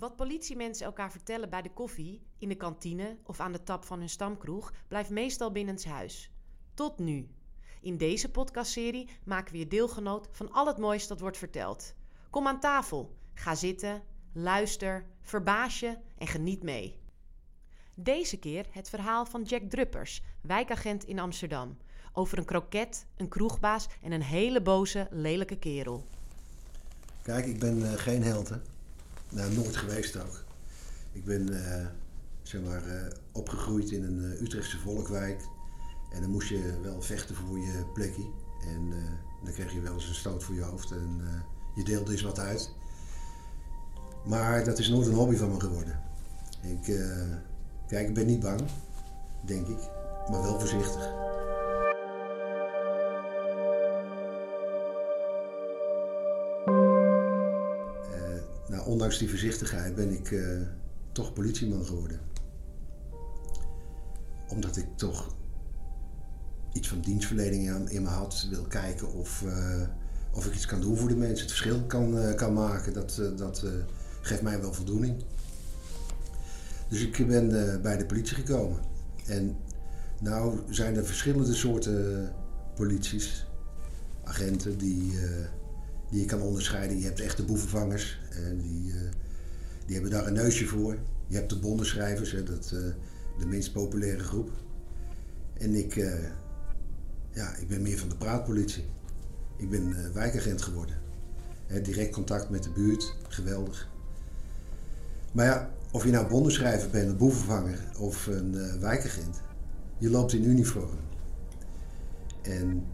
Wat politiemensen elkaar vertellen bij de koffie, in de kantine of aan de tap van hun stamkroeg blijft meestal binnenshuis. Tot nu. In deze podcastserie maken we je deelgenoot van al het moois dat wordt verteld. Kom aan tafel, ga zitten, luister, verbaas je en geniet mee. Deze keer het verhaal van Jack Druppers, wijkagent in Amsterdam. Over een kroket, een kroegbaas en een hele boze, lelijke kerel. Kijk, ik ben uh, geen held, hè. Nou, nooit geweest ook. Ik ben, uh, zeg maar, uh, opgegroeid in een Utrechtse volkwijk. En dan moest je wel vechten voor je plekje. En dan kreeg je wel eens een stoot voor je hoofd. En je deelde eens wat uit. Maar dat is nooit een hobby van me geworden. Ik, kijk, ik ben niet bang, denk ik. Maar wel voorzichtig. Ondanks die voorzichtigheid ben ik uh, toch politieman geworden. Omdat ik toch iets van dienstverlening in me had, wil kijken of, uh, of ik iets kan doen voor de mensen, het verschil kan, uh, kan maken. Dat, dat geeft mij wel voldoening. Dus ik ben bij de politie gekomen. En nou zijn er verschillende soorten polities, agenten die die je kan onderscheiden. Je hebt echte boevenvangers, en die, uh, die hebben daar een neusje voor. Je hebt de bondenschrijvers, dat, uh, de minst populaire groep. En ik, ja, ik ben meer van de praatpolitie. Ik ben wijkagent geworden. Direct contact met de buurt, geweldig. Maar ja, of je nou bondenschrijver bent, een boevenvanger of een wijkagent, je loopt in uniform. En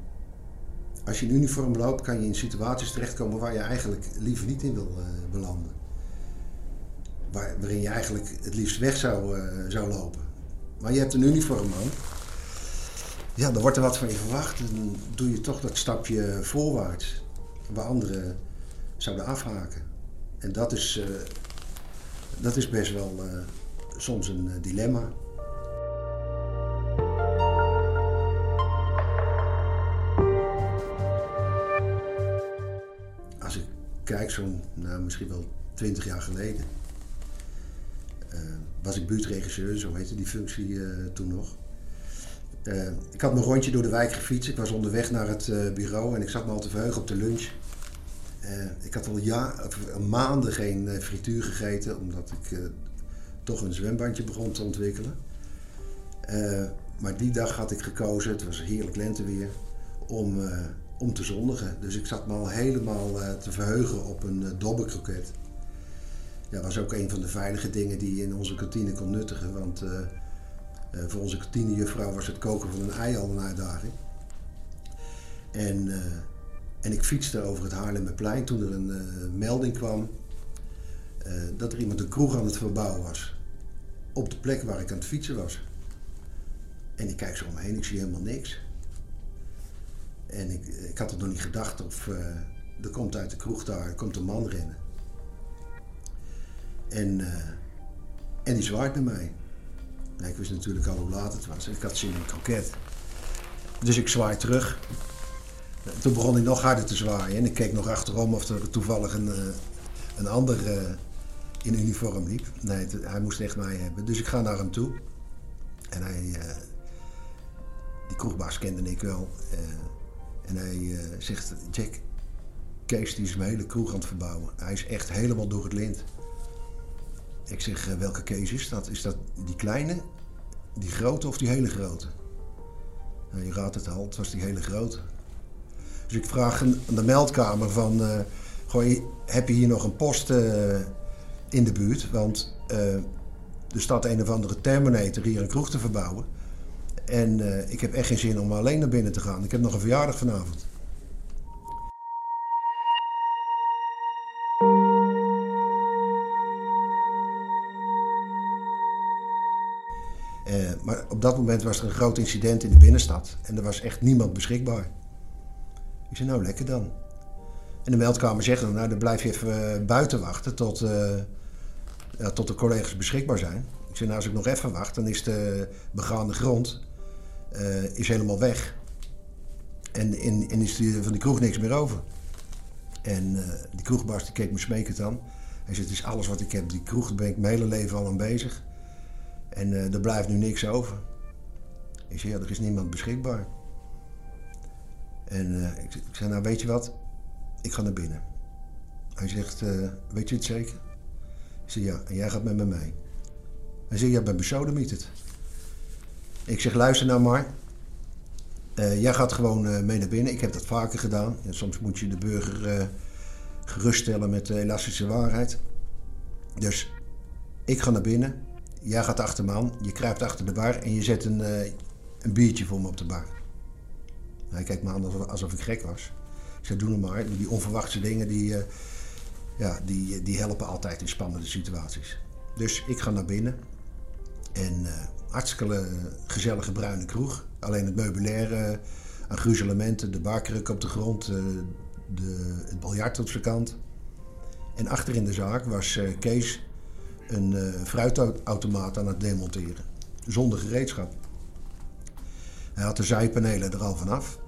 als je in uniform loopt, kan je in situaties terechtkomen waar je eigenlijk liever niet in wil uh, belanden. Waar, waarin je eigenlijk het liefst weg zou, uh, zou lopen. Maar je hebt een uniform aan. Ja, dan wordt er wat van je verwacht. Dan doe je toch dat stapje voorwaarts. Waar anderen zouden afhaken. En dat is, uh, dat is best wel soms een dilemma. Kijk, zo'n, nou, misschien wel twintig jaar geleden, uh, was ik buurtregisseur, zo heette die functie uh, toen nog. Uh, ik had mijn rondje door de wijk gefietst. Ik was onderweg naar het bureau en ik zat me al te verheugen op de lunch. ik had al ja, maanden geen frituur gegeten, omdat ik toch een zwembandje begon te ontwikkelen. maar die dag had ik gekozen, het was heerlijk lenteweer, om om te zondigen. Dus ik zat me al helemaal uh, te verheugen op een uh, dobbelkroket. Ja, was ook een van de veilige dingen die je in onze kantine kon nuttigen. Want uh, voor onze kantinejuffrouw was het koken van een ei al een uitdaging. En, en ik fietste over het Haarlemmerplein toen er een melding kwam dat er iemand een kroeg aan het verbouwen was. Op de plek waar ik aan het fietsen was. En ik kijk zo omheen, ik zie helemaal niks. En ik, ik had het nog niet gedacht of uh, er komt uit de kroeg daar komt een man rennen. En, uh, en die zwaait naar mij. Nou, ik wist natuurlijk al hoe laat het was. Ik had zin in een kroket. Dus ik zwaai terug. Toen begon hij nog harder te zwaaien. En ik keek nog achterom of er toevallig een, uh, een ander in uniform liep. Nee, hij moest echt mij hebben. Dus ik ga naar hem toe. En hij, die kroegbaas kende ik wel. En hij uh, zegt, Jack, Kees die is mijn hele kroeg aan het verbouwen. Hij is echt helemaal door het lint. Ik zeg, uh, welke Kees is dat? Is dat die kleine, die grote of die hele grote? Nou, je raadt het al, het was die hele grote. Dus ik vraag aan de meldkamer van, uh, gooi, heb je hier nog een post in de buurt? Want er staat een of andere Terminator hier een kroeg te verbouwen. En uh, ik heb echt geen zin om alleen naar binnen te gaan. Ik heb nog een verjaardag vanavond. Uh, maar op dat moment was er een groot incident in de binnenstad. En er was echt niemand beschikbaar. Ik zei, nou lekker dan. En de meldkamer zegt dan, nou dan blijf je even uh, buiten wachten tot, ja, tot de collega's beschikbaar zijn. Ik zei, nou als ik nog even wacht, dan is de begaande grond uh, is helemaal weg. En, en, en is van die kroeg niks meer over. En uh, die kroegbaas die keek me smekend aan. Hij zegt, het is alles wat ik heb. Die kroeg, daar ben ik mijn hele leven al aan bezig. En uh, er blijft nu niks over. Ik zeg, ja, er is niemand beschikbaar. En ik, zeg, nou weet je wat? Ik ga naar binnen. Hij zegt, weet je het zeker? Ik zeg, ja, en jij gaat met me mee. Hij zegt, ja, bij besodemiet het. Ik zeg, luister nou maar. Uh, jij gaat gewoon mee naar binnen. Ik heb dat vaker gedaan. En soms moet je de burger geruststellen met de elastische waarheid. Dus ik ga naar binnen. Jij gaat achter me aan. Je kruipt achter de bar en je zet een, een biertje voor me op de bar. Hij kijkt me aan alsof, ik gek was. Ik zei, doe het maar. Die onverwachte dingen, die, uh, ja, die, die helpen altijd in spannende situaties. Dus ik ga naar binnen. En uh, hartstikke gezellige bruine kroeg. Alleen het meubilair uh, aan gruzelementen, de barkruk op de grond, de, het biljart op zijn kant. En achter in de zaak was Kees een fruitautomaat aan het demonteren. Zonder gereedschap. Hij had de zijpanelen er al vanaf.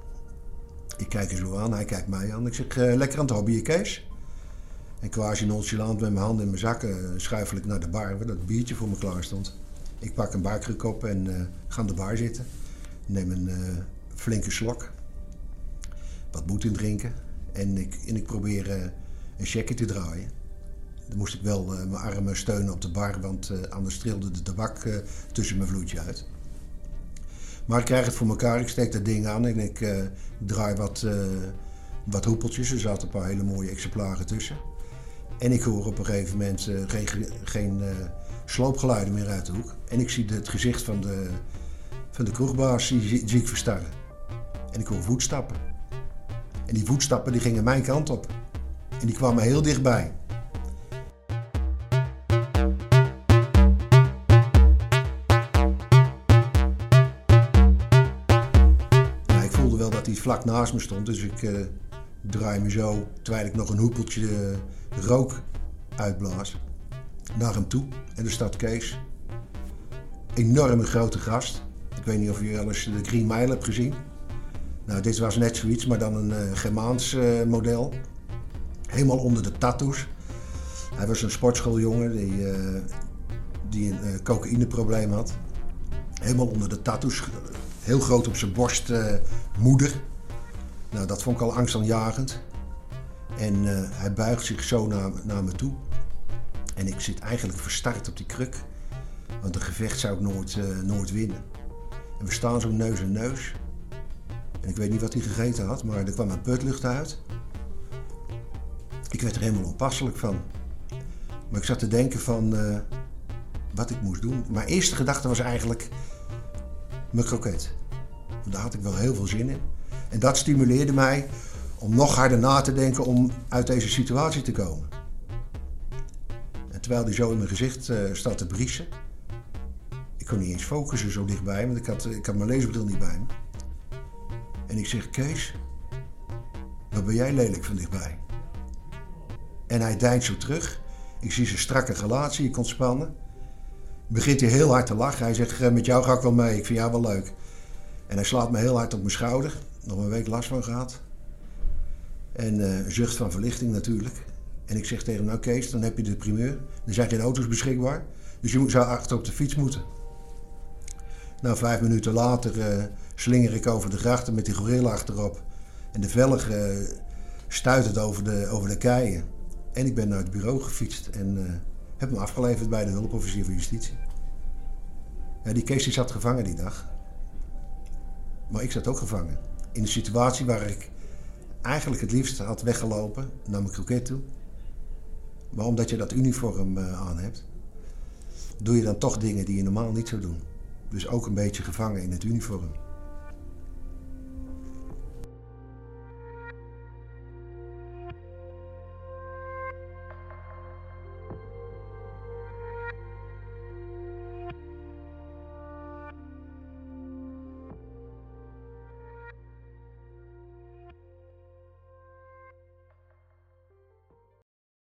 Ik kijk er zo aan, hij kijkt mij aan. Ik zeg, lekker aan het hobbyen, Kees? En quasi nonchalant met mijn handen in mijn zakken schuifel ik naar de bar waar dat biertje voor me klaar stond. Ik pak een barkruk op en uh, ga aan de bar zitten. Neem een uh, flinke slok. Wat moed in drinken. En ik, en ik probeer een checkje te draaien. Dan moest ik wel mijn armen steunen op de bar, want anders trilde de tabak tussen mijn vloedje uit. Maar ik krijg het voor elkaar. Ik steek dat ding aan en ik draai wat, wat hoepeltjes. Er zaten een paar hele mooie exemplaren tussen. En ik hoor op een gegeven moment geen, geen sloopgeluiden meer uit de hoek. En ik zie het gezicht van de, van de kroegbaas zie, ik verstarren. En ik hoor voetstappen. En die voetstappen die gingen mijn kant op. En die kwamen heel dichtbij. vlak naast me stond. Dus ik uh, draai me zo, terwijl ik nog een hoepeltje uh, rook uitblaas, naar hem toe. En er staat Kees. Enorme grote gast. Ik weet niet of je wel eens de Green Mile hebt gezien. Nou, dit was net zoiets, maar dan een uh, Germaans model. Helemaal onder de tattoos. Hij was een sportschooljongen die, die een cocaïneprobleem had. Helemaal onder de tattoos. Heel groot op zijn borst, moeder. Nou, dat vond ik al angstaanjagend. En hij buigt zich zo naar, naar me toe. En ik zit eigenlijk verstart op die kruk. Want een gevecht zou ik nooit, uh, nooit winnen. En we staan zo neus aan neus. En ik weet niet wat hij gegeten had, maar er kwam een putlucht uit. Ik werd er helemaal onpasselijk van. Maar ik zat te denken van uh, wat ik moest doen. Mijn eerste gedachte was eigenlijk mijn kroket. Daar had ik wel heel veel zin in. En dat stimuleerde mij om nog harder na te denken om uit deze situatie te komen. Terwijl hij zo in mijn gezicht uh, staat te briesen. Ik kon niet eens focussen zo dichtbij, want ik had, ik had mijn leesbril niet bij me. En ik zeg, Kees, wat ben jij lelijk van dichtbij? En hij deint zo terug. Ik zie zijn strakke relatie, ik ontspannen. Begint hij heel hard te lachen. Hij zegt, met jou ga ik wel mee, ik vind jou wel leuk. En hij slaat me heel hard op mijn schouder nog een week last van gehad. En uh, zucht van verlichting natuurlijk. En ik zeg tegen hem, nou Kees, dan heb je de primeur. Er zijn geen auto's beschikbaar. Dus je zou achter op de fiets moeten. Nou, vijf minuten later uh, slinger ik over de grachten met die gorilla achterop. En de velg uh, stuit het over de, over de keien. En ik ben naar het bureau gefietst en uh, heb me afgeleverd bij de hulpofficier van justitie. Ja, die Kees die zat gevangen die dag. Maar ik zat ook gevangen in een situatie waar ik eigenlijk het liefst had weggelopen naar mijn kroket toe. Maar omdat je dat uniform uh, aan hebt, doe je dan toch dingen die je normaal niet zou doen. Dus ook een beetje gevangen in het uniform.